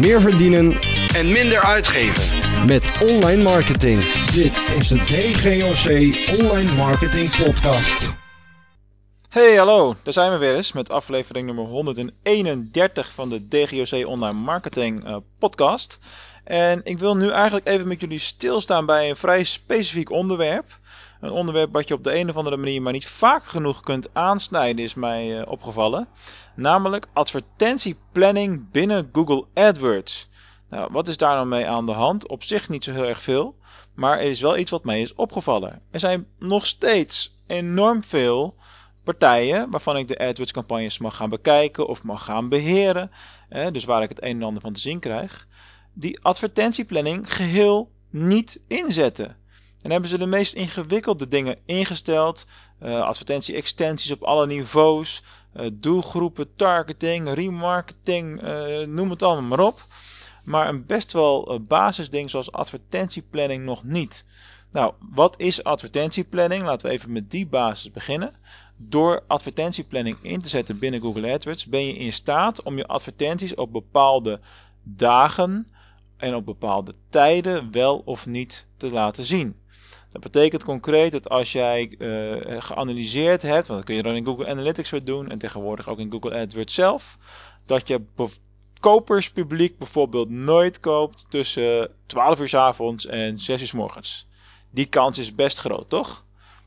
meer verdienen en minder uitgeven met online marketing. Dit is de DGOC Online Marketing Podcast. Hey, hallo, daar zijn we weer eens met aflevering nummer 131 van de DGOC Online Marketing uh, Podcast. En ik wil nu eigenlijk even met jullie stilstaan bij een vrij specifiek onderwerp. Een onderwerp wat je op de een of andere manier maar niet vaak genoeg kunt aansnijden, is mij uh, opgevallen. Namelijk advertentieplanning binnen Google AdWords. Nou, wat is daar nou mee aan de hand? Op zich niet zo heel erg veel, maar er is wel iets wat mij is opgevallen. Er zijn nog steeds enorm veel partijen waarvan ik de AdWords campagnes mag gaan bekijken of mag gaan beheren. dus waar ik het een en ander van te zien krijg. Die advertentieplanning geheel niet inzetten. En hebben ze de meest ingewikkelde dingen ingesteld. Uh, advertentie-extensies op alle niveaus. Uh, doelgroepen, targeting, remarketing, uh, noem het allemaal maar op. Maar een best wel basisding zoals advertentieplanning nog niet. Nou, wat is advertentieplanning? Laten we even met die basis beginnen. Door advertentieplanning in te zetten binnen Google AdWords ben je in staat om je advertenties op bepaalde dagen en op bepaalde tijden wel of niet te laten zien. Dat betekent concreet dat als jij uh, geanalyseerd hebt, want dat kun je dan in Google Analytics weer doen en tegenwoordig ook in Google AdWords zelf, dat je koperspubliek bijvoorbeeld nooit koopt tussen 12 uur s avonds en 6 uur s morgens. Die kans is best groot, toch?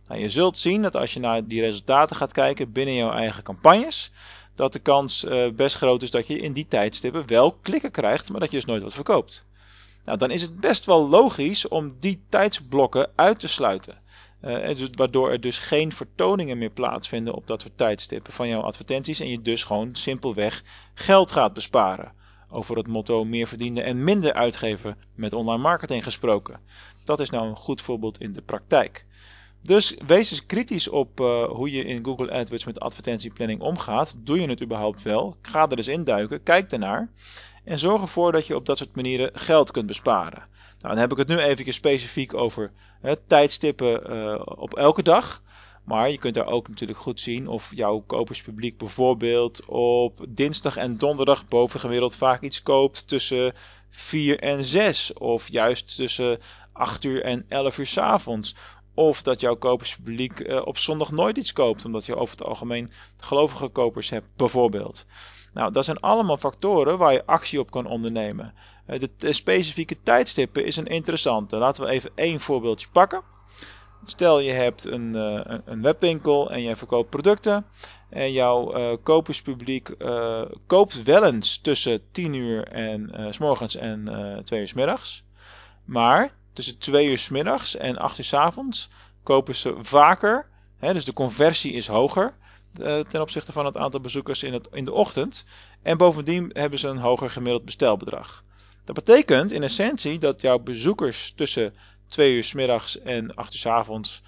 Nou, je zult zien dat als je naar die resultaten gaat kijken binnen jouw eigen campagnes, dat de kans uh, best groot is dat je in die tijdstippen wel klikken krijgt, maar dat je dus nooit wat verkoopt. Nou, dan is het best wel logisch om die tijdsblokken uit te sluiten. Uh, waardoor er dus geen vertoningen meer plaatsvinden op dat tijdstippen van jouw advertenties en je dus gewoon simpelweg geld gaat besparen. Over het motto meer verdienen en minder uitgeven met online marketing gesproken. Dat is nou een goed voorbeeld in de praktijk. Dus wees eens kritisch op uh, hoe je in Google AdWords met advertentieplanning omgaat. Doe je het überhaupt wel? Ga er eens induiken, kijk ernaar. En zorg ervoor dat je op dat soort manieren geld kunt besparen. Nou, dan heb ik het nu even specifiek over hè, tijdstippen uh, op elke dag. Maar je kunt daar ook natuurlijk goed zien of jouw koperspubliek bijvoorbeeld op dinsdag en donderdag bovengemiddeld vaak iets koopt tussen 4 en 6. Of juist tussen 8 uur en 11 uur s avonds. Of dat jouw koperspubliek uh, op zondag nooit iets koopt, omdat je over het algemeen gelovige kopers hebt, bijvoorbeeld. Nou, dat zijn allemaal factoren waar je actie op kan ondernemen. Uh, de, specifieke tijdstippen is een interessante. Laten we even één voorbeeldje pakken. Stel je hebt een, uh, een webwinkel en jij verkoopt producten. En jouw koperspubliek koopt wel eens tussen 10 uur en, s en 2 uur s middags. Maar tussen 2 uur s middags en 8 uur s avonds kopen ze vaker. Hè, dus de conversie is hoger uh, ten opzichte van het aantal bezoekers in, het, in de ochtend. En bovendien hebben ze een hoger gemiddeld bestelbedrag. Dat betekent in essentie dat jouw bezoekers tussen 2 uur s middags en 8 uur s avonds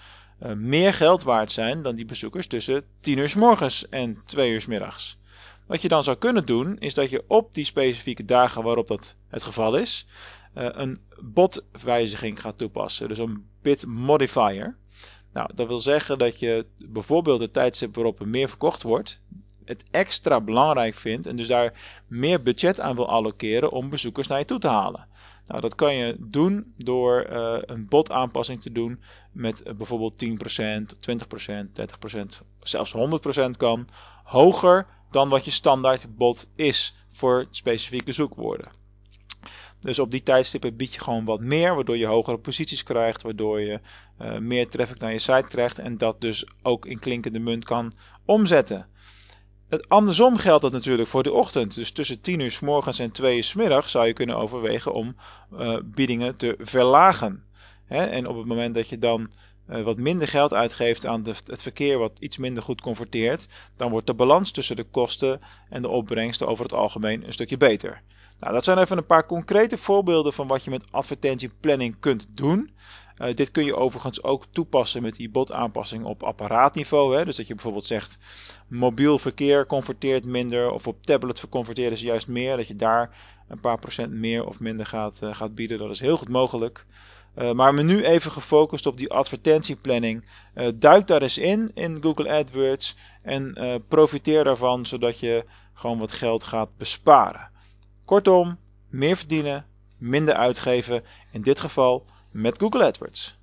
uh, meer geld waard zijn dan die bezoekers tussen 10 uur s morgens en 2 uur s middags. Wat je dan zou kunnen doen, is dat je op die specifieke dagen waarop dat het geval is, uh, een botwijziging gaat toepassen. Dus een bit modifier. Nou, dat wil zeggen dat je bijvoorbeeld de tijdstip waarop er meer verkocht wordt, het extra belangrijk vindt en dus daar meer budget aan wil allokeren om bezoekers naar je toe te halen. Nou, dat kan je doen door uh, een botaanpassing te doen met uh, bijvoorbeeld 10%, 20%, 30%, zelfs 100% kan. Hoger dan wat je standaard bot is voor specifieke zoekwoorden. Dus op die tijdstippen bied je gewoon wat meer, waardoor je hogere posities krijgt, waardoor je uh, meer traffic naar je site krijgt en dat dus ook in klinkende munt kan omzetten. Het andersom geldt dat natuurlijk voor de ochtend. Dus tussen 10 uur s morgens en 2 uur s middag zou je kunnen overwegen om uh, biedingen te verlagen. Hè? En op het moment dat je dan uh, wat minder geld uitgeeft aan het verkeer wat iets minder goed converteert, dan wordt de balans tussen de kosten en de opbrengsten over het algemeen een stukje beter. Nou, dat zijn even een paar concrete voorbeelden van wat je met advertentieplanning kunt doen. Uh, dit kun je overigens ook toepassen met die botaanpassing op apparaatniveau. Hè? Dus dat je bijvoorbeeld zegt, mobiel verkeer converteert minder of op tablet converteren ze juist meer. Dat je daar een paar procent meer of minder gaat, uh, gaat bieden. Dat is heel goed mogelijk. Uh, maar me nu even gefocust op die advertentieplanning. Duik daar eens in, in Google AdWords. En profiteer daarvan, zodat je gewoon wat geld gaat besparen. Kortom, meer verdienen, minder uitgeven, in dit geval met Google AdWords.